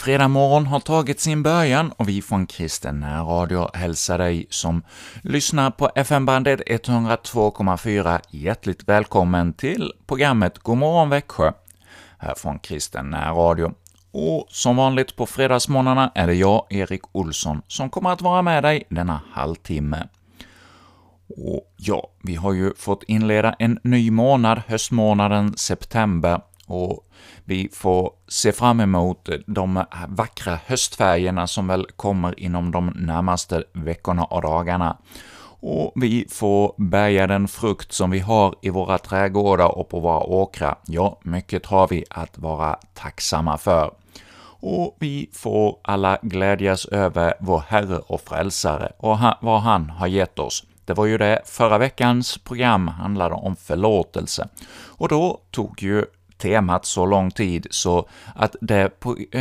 Fredag morgon har tagit sin början och vi från Kristen Radio hälsar dig som lyssnar på FM-bandet 102,4 hjärtligt välkommen till programmet Godmorgon Växjö här från Kristen Radio. Och som vanligt på fredagsmorgnarna är det jag, Erik Olsson, som kommer att vara med dig denna halvtimme. Och ja, vi har ju fått inleda en ny månad, höstmånaden september, och vi får se fram emot de vackra höstfärgerna som väl kommer inom de närmaste veckorna och dagarna. Och vi får bärga den frukt som vi har i våra trädgårdar och på våra åkrar. Ja, mycket har vi att vara tacksamma för. Och vi får alla glädjas över vår Herre och Frälsare och vad han har gett oss. Det var ju det förra veckans program handlade om förlåtelse, och då tog ju temat så lång tid så att det,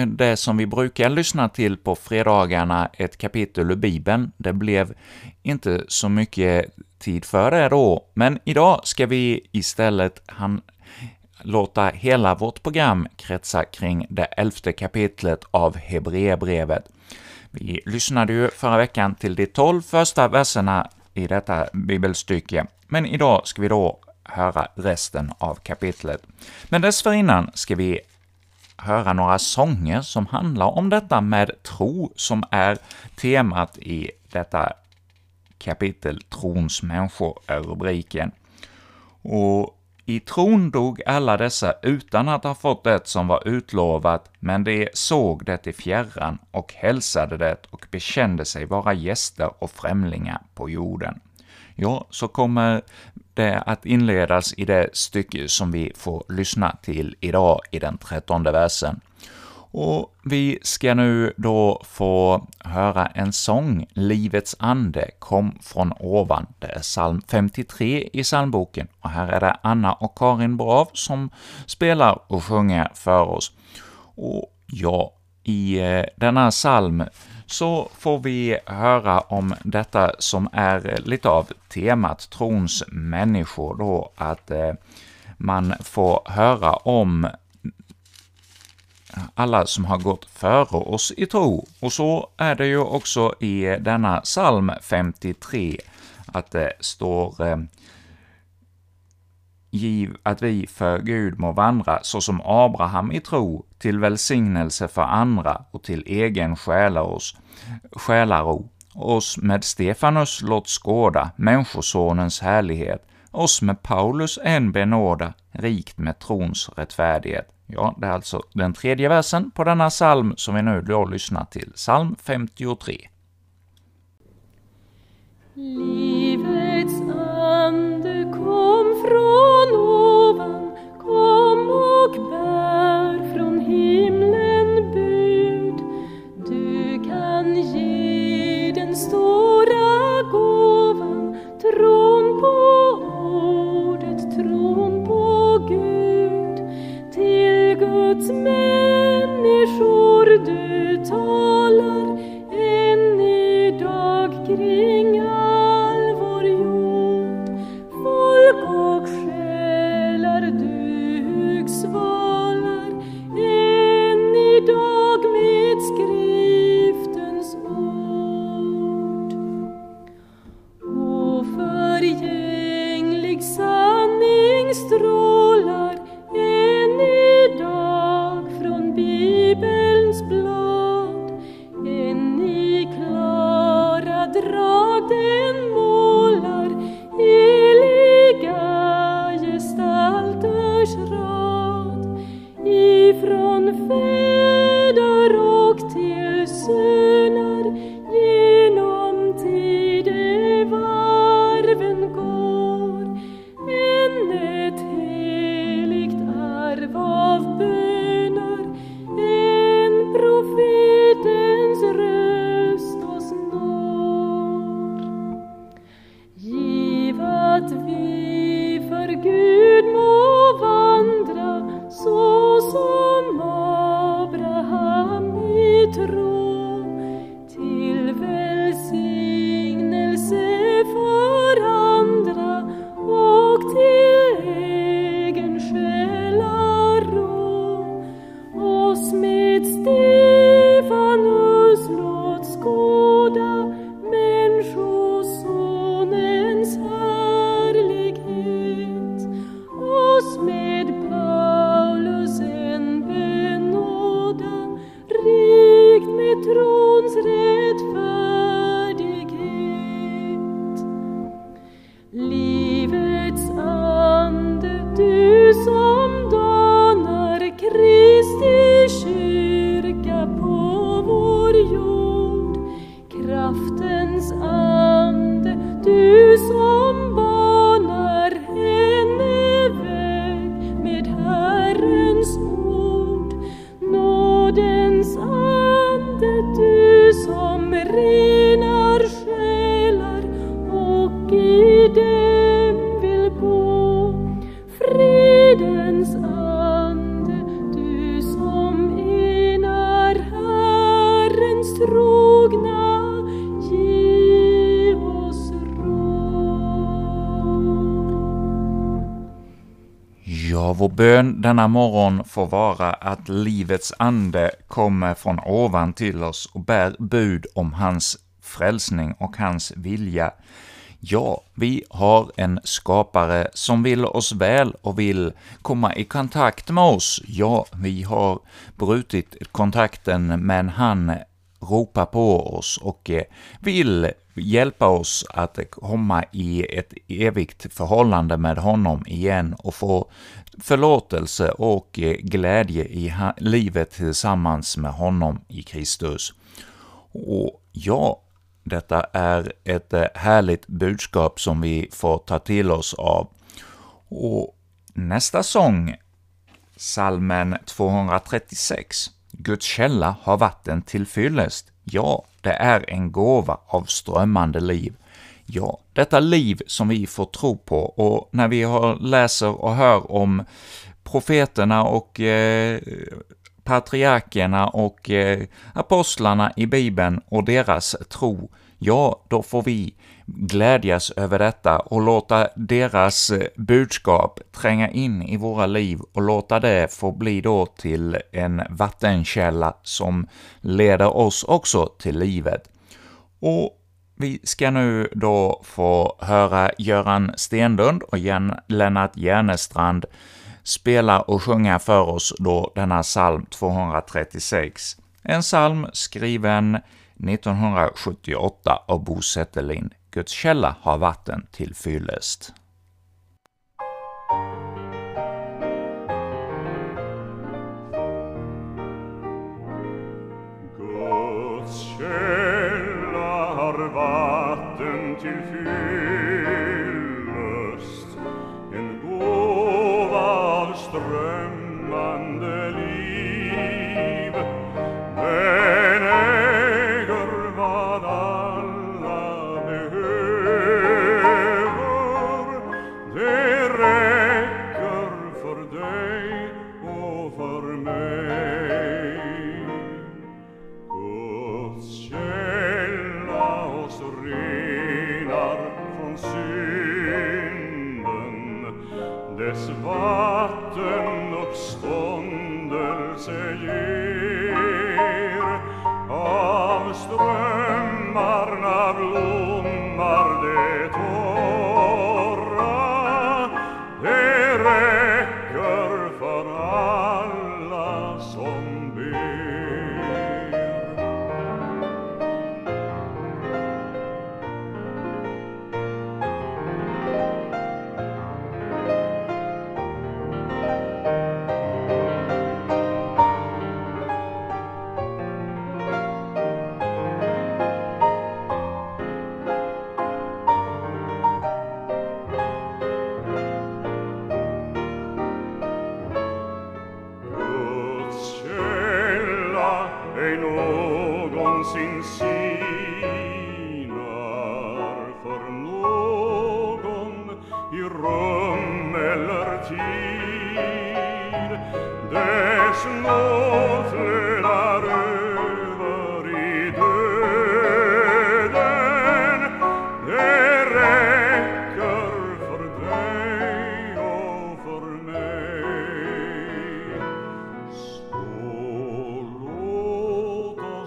det som vi brukar lyssna till på fredagarna, ett kapitel ur Bibeln, det blev inte så mycket tid för det då, men idag ska vi istället han, låta hela vårt program kretsa kring det elfte kapitlet av Hebreerbrevet. Vi lyssnade ju förra veckan till de tolv första verserna i detta bibelstycke, men idag ska vi då höra resten av kapitlet. Men dessförinnan ska vi höra några sånger som handlar om detta med tro, som är temat i detta kapitel. Trons människor är rubriken. Och i tron dog alla dessa utan att ha fått det som var utlovat, men de såg det i fjärran och hälsade det och bekände sig vara gäster och främlingar på jorden. Ja, så kommer det att inledas i det stycke som vi får lyssna till idag i den trettonde versen. Och vi ska nu då få höra en sång, Livets ande kom från ovan. Det är psalm 53 i psalmboken, och här är det Anna och Karin Brav som spelar och sjunger för oss. Och ja, i eh, denna psalm så får vi höra om detta som är lite av temat trons människor då, att eh, man får höra om alla som har gått före oss i tro. Och så är det ju också i denna psalm 53, att det står eh, giv att vi för Gud må vandra såsom Abraham i tro, till välsignelse för andra och till egen själaros, själaro. Oss med Stefanus låt skåda Människosonens härlighet, oss med Paulus en benåda, rikt med trons rättfärdighet. Ja, det är alltså den tredje versen på denna psalm som vi nu då lyssnar till, psalm 53. Livets Guds människor du tar, bön denna morgon får vara att livets ande kommer från ovan till oss och bär bud om hans frälsning och hans vilja. Ja, vi har en skapare som vill oss väl och vill komma i kontakt med oss. Ja, vi har brutit kontakten, men han ropar på oss och eh, vill hjälpa oss att komma i ett evigt förhållande med honom igen och få förlåtelse och eh, glädje i livet tillsammans med honom i Kristus. Och ja, detta är ett eh, härligt budskap som vi får ta till oss av. Och nästa sång, salmen 236, Guds källa har vatten till fyllest. Ja, det är en gåva av strömmande liv. Ja, detta liv som vi får tro på, och när vi har, läser och hör om profeterna och eh, patriarkerna och eh, apostlarna i Bibeln och deras tro, ja, då får vi glädjas över detta och låta deras eh, budskap tränga in i våra liv och låta det få bli då till en vattenkälla som leder oss också till livet. Och vi ska nu då få höra Göran Stenlund och Jan Lennart Järnestrand spela och sjunga för oss då denna psalm 236. En psalm skriven 1978 av Bo Setterlind, Guds källa har vatten till fyllest. Guds källa vatten till fyllest en gåva av strömmar.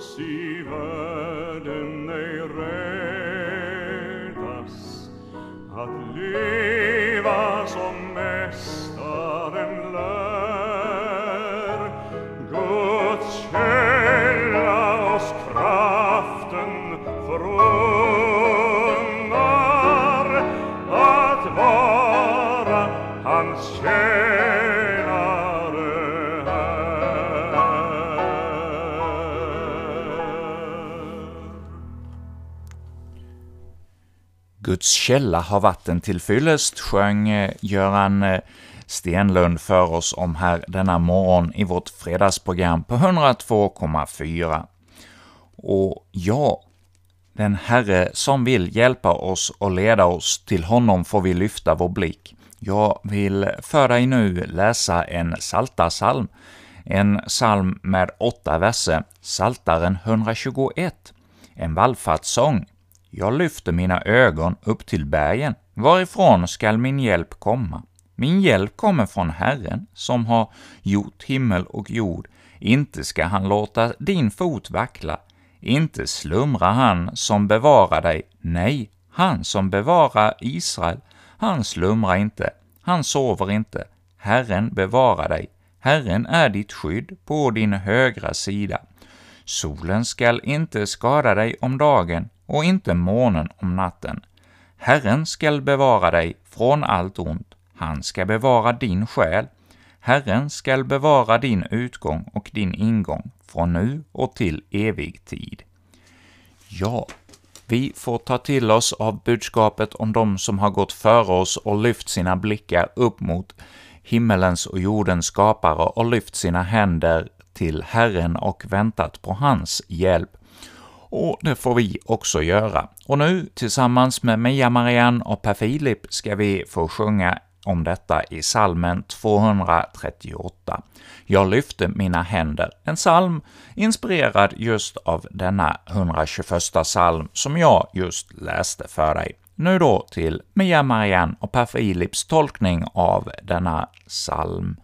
Oss i världen ej rädas att leva Guds källa har vatten till fyllest, sjöng eh, Göran eh, Stenlund för oss om här denna morgon i vårt fredagsprogram på 102,4. Och ja, den Herre som vill hjälpa oss och leda oss, till honom får vi lyfta vår blick. Jag vill för dig nu läsa en saltarsalm, en psalm med åtta verser, Saltaren 121, en vallfartssång. Jag lyfter mina ögon upp till bergen, varifrån skall min hjälp komma? Min hjälp kommer från Herren, som har gjort himmel och jord. Inte ska han låta din fot vackla, inte slumrar han som bevarar dig, nej, han som bevarar Israel, han slumrar inte, han sover inte. Herren bevarar dig, Herren är ditt skydd på din högra sida. Solen skall inte skada dig om dagen och inte månen om natten. Herren skall bevara dig från allt ont, han skall bevara din själ. Herren skall bevara din utgång och din ingång från nu och till evig tid. Ja, vi får ta till oss av budskapet om dem som har gått före oss och lyft sina blickar upp mot himmelens och jordens skapare och lyft sina händer till Herren och väntat på hans hjälp. Och det får vi också göra. Och nu, tillsammans med Mia Marianne och Per Filip, ska vi få sjunga om detta i salmen 238. Jag lyfte mina händer, en psalm inspirerad just av denna 121 psalm som jag just läste för dig. Nu då till Mia Marianne och Per Philips tolkning av denna psalm.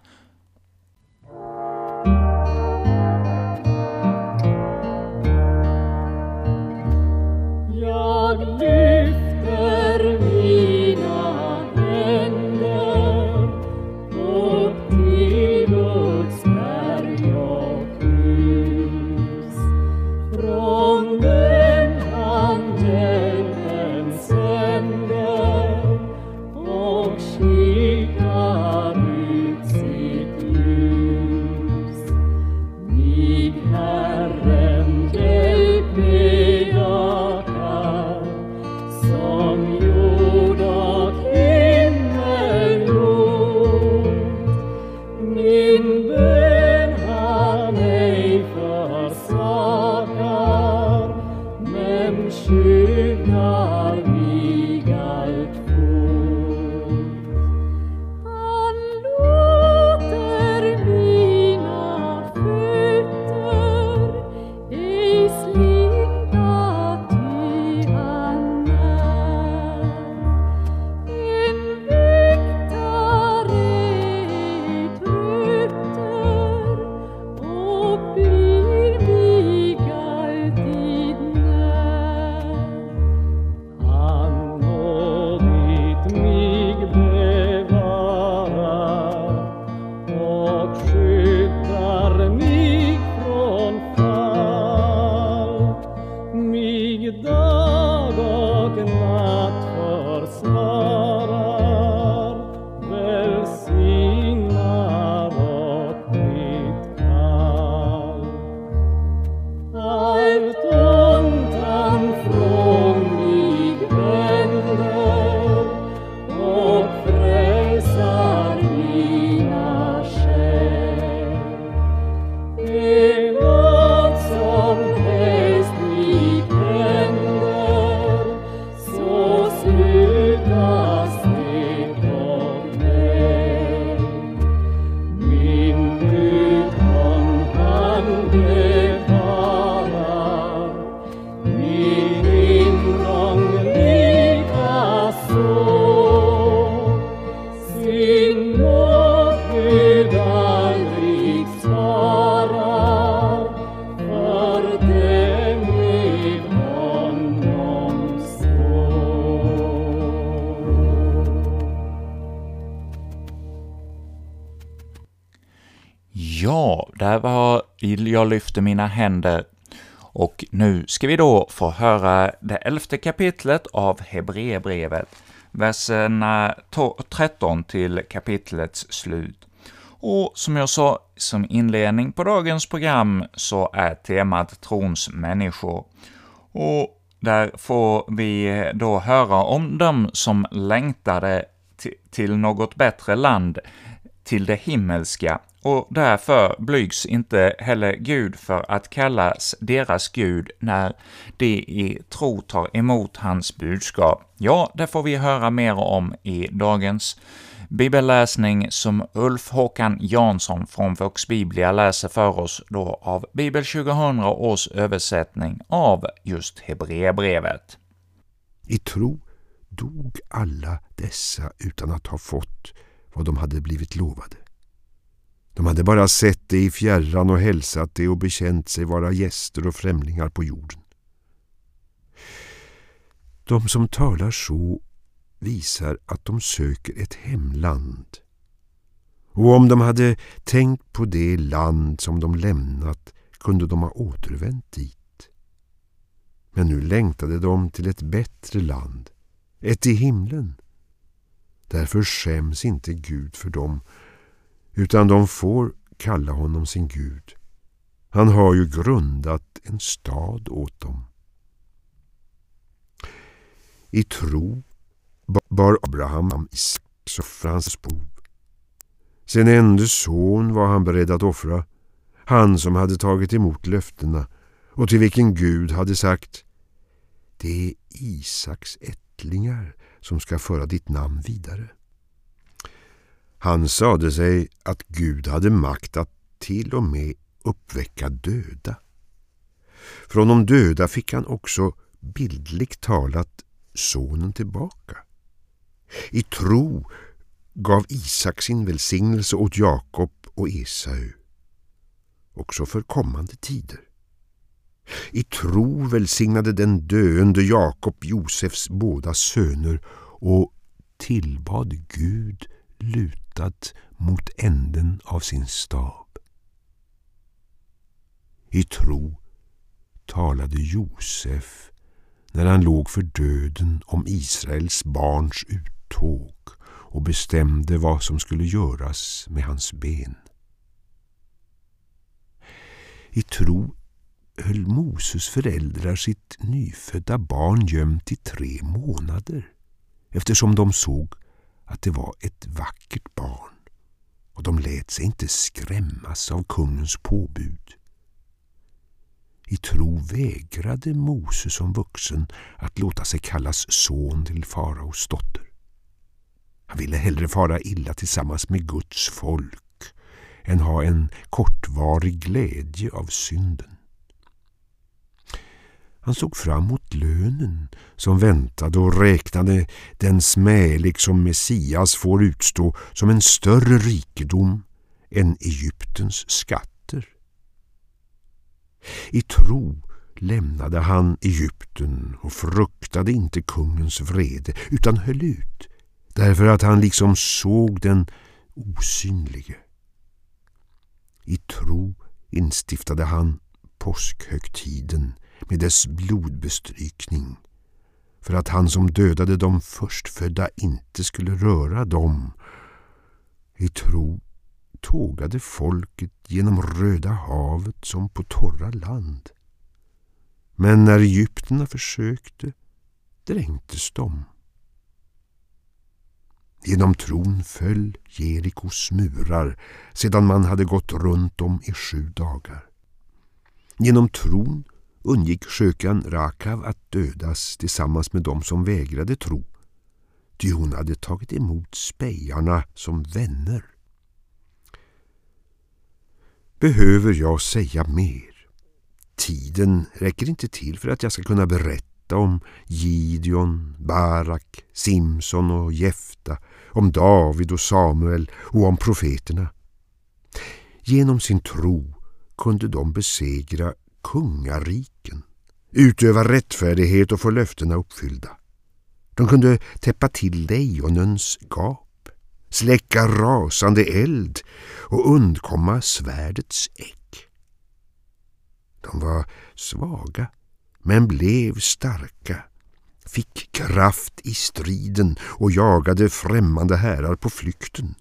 Jag lyfter mina händer, och nu ska vi då få höra det elfte kapitlet av Hebreerbrevet, verserna 13 till kapitlets slut. Och som jag sa som inledning på dagens program så är temat trons människor. Och där får vi då höra om dem som längtade till något bättre land, till det himmelska, och därför blygs inte heller Gud för att kallas deras Gud när de i tro tar emot hans budskap. Ja, det får vi höra mer om i dagens bibelläsning som Ulf Håkan Jansson från Vox Biblia läser för oss då av Bibel 2000 års översättning av just Hebreerbrevet. I tro dog alla dessa utan att ha fått vad de hade blivit lovade. De hade bara sett det i fjärran och hälsat det och bekänt sig vara gäster och främlingar på jorden. De som talar så visar att de söker ett hemland. Och om de hade tänkt på det land som de lämnat kunde de ha återvänt dit. Men nu längtade de till ett bättre land, ett i himlen. Därför skäms inte Gud för dem, utan de får kalla honom sin Gud. Han har ju grundat en stad åt dem. I tro bar Abraham Isaks offrans bov. Sin enda son var han beredd att offra, han som hade tagit emot löftena och till vilken Gud hade sagt Det är Isaks ättlingar som ska föra ditt namn vidare. Han sade sig att Gud hade makt att till och med uppväcka döda. Från de döda fick han också bildligt talat sonen tillbaka. I tro gav Isak sin välsignelse åt Jakob och Esau, också för kommande tider. I tro välsignade den döende Jakob Josefs båda söner och tillbad Gud lutad mot änden av sin stab. I tro talade Josef när han låg för döden om Israels barns uttåg och bestämde vad som skulle göras med hans ben. I tro höll Moses föräldrar sitt nyfödda barn gömt i tre månader eftersom de såg att det var ett vackert barn och de lät sig inte skrämmas av kungens påbud. I tro vägrade Mose som vuxen att låta sig kallas son till faraos dotter. Han ville hellre fara illa tillsammans med Guds folk än ha en kortvarig glädje av synden. Han såg fram mot lönen som väntade och räknade den smälek som Messias får utstå som en större rikedom än Egyptens skatter. I tro lämnade han Egypten och fruktade inte kungens vrede utan höll ut därför att han liksom såg den osynlige. I tro instiftade han påskhögtiden med dess blodbestrykning för att han som dödade de förstfödda inte skulle röra dem. I tro tågade folket genom Röda havet som på torra land. Men när egyptierna försökte dränktes de. Genom tron föll Jerikos murar sedan man hade gått runt dem i sju dagar. Genom tron undgick skökan Rakav att dödas tillsammans med dem som vägrade tro, ty hon hade tagit emot spejarna som vänner. Behöver jag säga mer? Tiden räcker inte till för att jag ska kunna berätta om Gideon, Barak, Simson och Jefta, om David och Samuel och om profeterna. Genom sin tro kunde de besegra kungariken, utöva rättfärdighet och få löftena uppfyllda. De kunde täppa till lejonens gap, släcka rasande eld och undkomma svärdets äck. De var svaga men blev starka, fick kraft i striden och jagade främmande härar på flykten.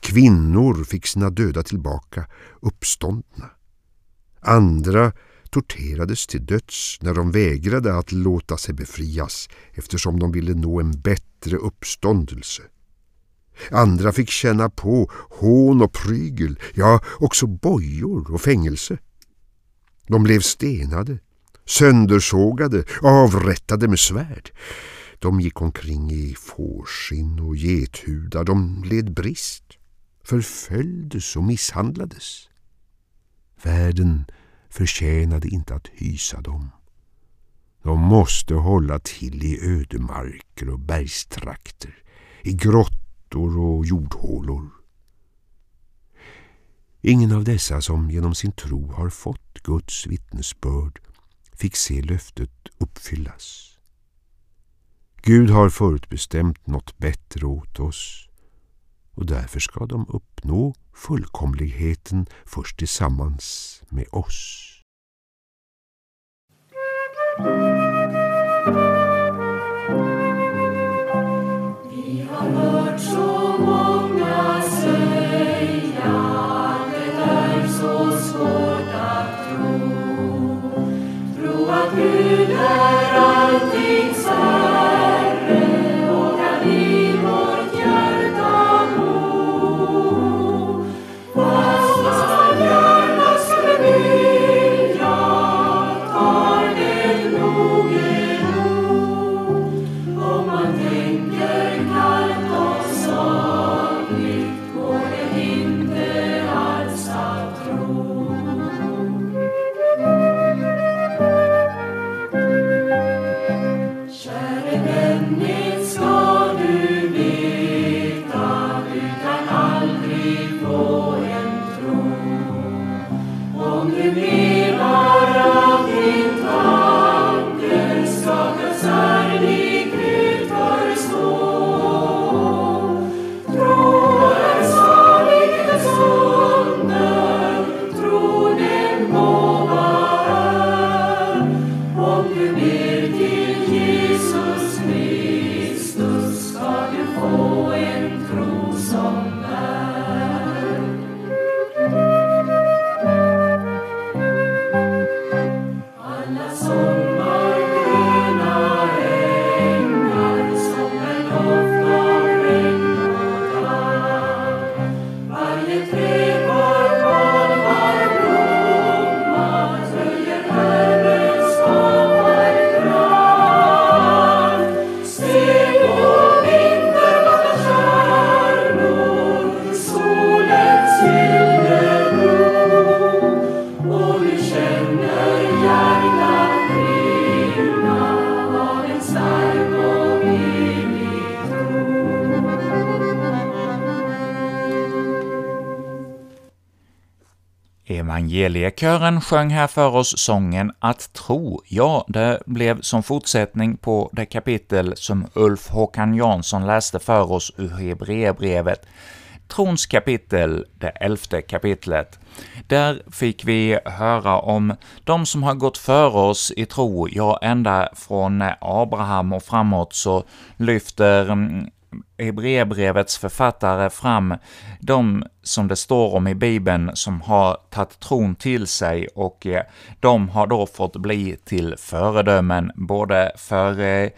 Kvinnor fick sina döda tillbaka, uppståndna. Andra torterades till döds när de vägrade att låta sig befrias eftersom de ville nå en bättre uppståndelse. Andra fick känna på hån och prygel, ja också bojor och fängelse. De blev stenade, söndersågade, avrättade med svärd. De gick omkring i fårskinn och gethudar, de led brist, förföljdes och misshandlades. Världen förtjänade inte att hysa dem. De måste hålla till i ödemarker och bergstrakter, i grottor och jordhålor. Ingen av dessa som genom sin tro har fått Guds vittnesbörd fick se löftet uppfyllas. Gud har förutbestämt något bättre åt oss och därför ska de uppnå fullkomligheten först tillsammans med oss. Vi har hört så många säga att det är så svårt att tro. Tro att Gud är alltings Kören sjöng här för oss sången Att tro. Ja, det blev som fortsättning på det kapitel som Ulf Håkan Jansson läste för oss ur Hebreerbrevet. Trons kapitel, det elfte kapitlet. Där fick vi höra om de som har gått före oss i tro, ja, ända från Abraham och framåt så lyfter mm, Hebreerbrevets författare fram de som det står om i Bibeln som har tagit tron till sig och eh, de har då fått bli till föredömen både för eh,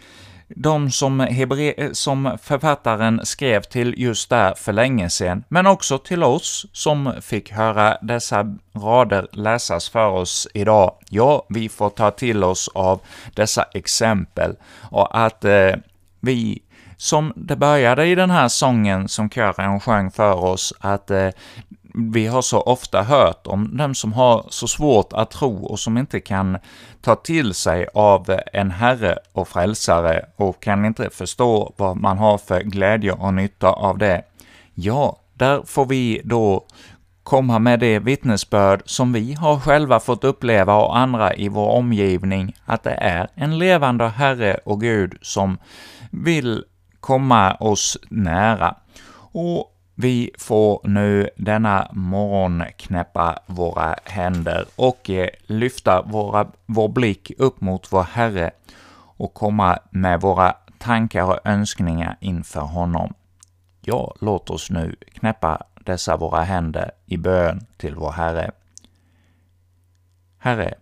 de som, Hebre eh, som författaren skrev till just där för länge sedan, men också till oss som fick höra dessa rader läsas för oss idag. Ja, vi får ta till oss av dessa exempel och att eh, vi som det började i den här sången som kören sjöng för oss, att eh, vi har så ofta hört om dem som har så svårt att tro och som inte kan ta till sig av en Herre och Frälsare och kan inte förstå vad man har för glädje och nytta av det. Ja, där får vi då komma med det vittnesbörd som vi har själva fått uppleva och andra i vår omgivning, att det är en levande Herre och Gud som vill komma oss nära. Och vi får nu denna morgon knäppa våra händer och eh, lyfta våra, vår blick upp mot vår Herre och komma med våra tankar och önskningar inför honom. Ja, låt oss nu knäppa dessa våra händer i bön till vår Herre. Herre,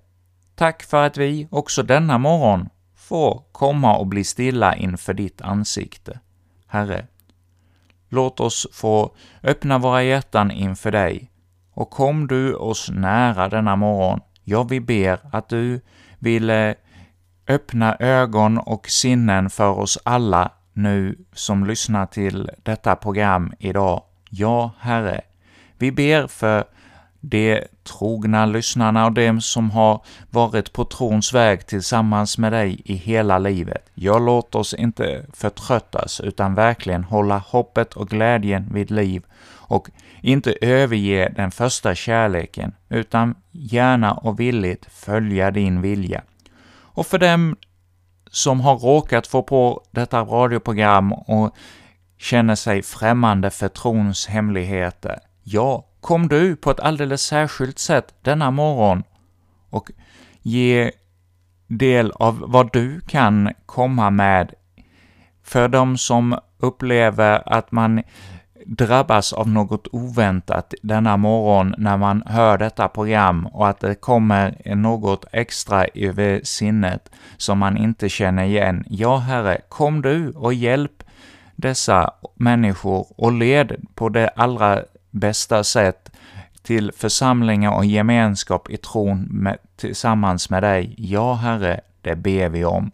tack för att vi också denna morgon får komma och bli stilla inför ditt ansikte. Herre, låt oss få öppna våra hjärtan inför dig, och kom du oss nära denna morgon. Ja, vi ber att du vill eh, öppna ögon och sinnen för oss alla nu som lyssnar till detta program idag. Ja, Herre, vi ber för de trogna lyssnarna och dem som har varit på trons väg tillsammans med dig i hela livet. Ja, låt oss inte förtröttas, utan verkligen hålla hoppet och glädjen vid liv och inte överge den första kärleken, utan gärna och villigt följa din vilja. Och för dem som har råkat få på detta radioprogram och känner sig främmande för trons hemligheter, ja, kom du på ett alldeles särskilt sätt denna morgon och ge del av vad du kan komma med för de som upplever att man drabbas av något oväntat denna morgon när man hör detta program och att det kommer något extra över sinnet som man inte känner igen. Ja, Herre, kom du och hjälp dessa människor och led på det allra bästa sätt till församlingar och gemenskap i tron med, tillsammans med dig. Ja, Herre, det ber vi om.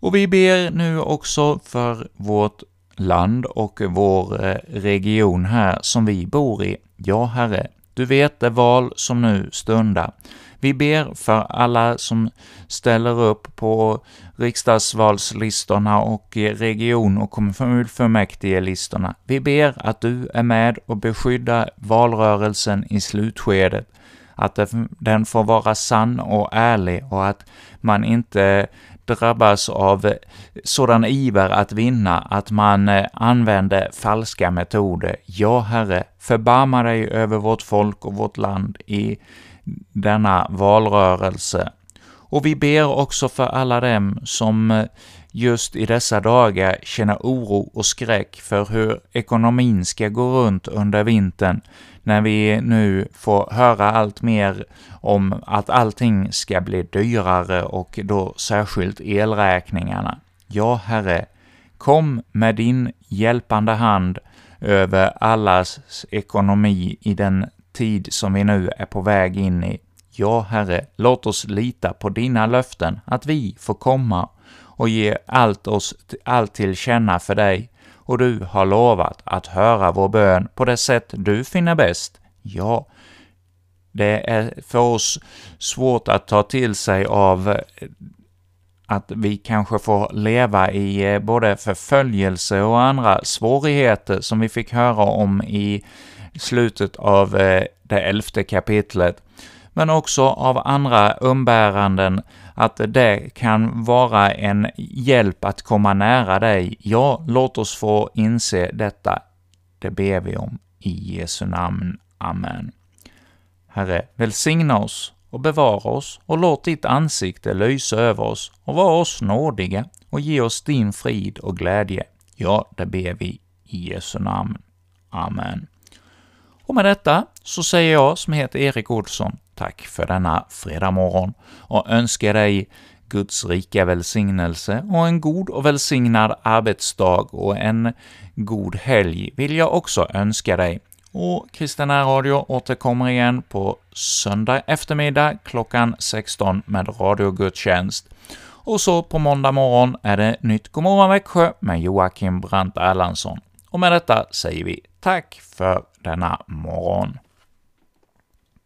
Och vi ber nu också för vårt land och vår eh, region här som vi bor i. Ja, Herre, du vet det val som nu stundar. Vi ber för alla som ställer upp på riksdagsvalslistorna och region- och kommunfullmäktigelistorna. Vi ber att du är med och beskyddar valrörelsen i slutskedet, att den får vara sann och ärlig och att man inte drabbas av sådan iver att vinna att man eh, använder falska metoder. Ja, Herre, förbarma dig över vårt folk och vårt land i denna valrörelse. Och vi ber också för alla dem som eh, just i dessa dagar känner oro och skräck för hur ekonomin ska gå runt under vintern, när vi nu får höra allt mer om att allting ska bli dyrare och då särskilt elräkningarna. Ja, Herre, kom med din hjälpande hand över allas ekonomi i den tid som vi nu är på väg in i. Ja, Herre, låt oss lita på dina löften, att vi får komma och ge allt oss allt till känna för dig, och du har lovat att höra vår bön på det sätt du finner bäst. Ja, det är för oss svårt att ta till sig av eh, att vi kanske får leva i eh, både förföljelse och andra svårigheter som vi fick höra om i slutet av eh, det elfte kapitlet, men också av andra umbäranden, att det kan vara en hjälp att komma nära dig. Ja, låt oss få inse detta. Det ber vi om i Jesu namn. Amen. Herre, välsigna oss och bevara oss och låt ditt ansikte lysa över oss och var oss nådiga och ge oss din frid och glädje. Ja, det ber vi i Jesu namn. Amen. Och med detta så säger jag, som heter Erik Olsson, tack för denna fredag morgon och önskar dig Guds rika välsignelse och en god och välsignad arbetsdag och en god helg vill jag också önska dig. Och Kristina Radio återkommer igen på söndag eftermiddag klockan 16 med radiogudstjänst. Och så på måndag morgon är det nytt Godmorgon Växjö med Joakim Brandt Erlandsson. Och med detta säger vi tack för denna morgon.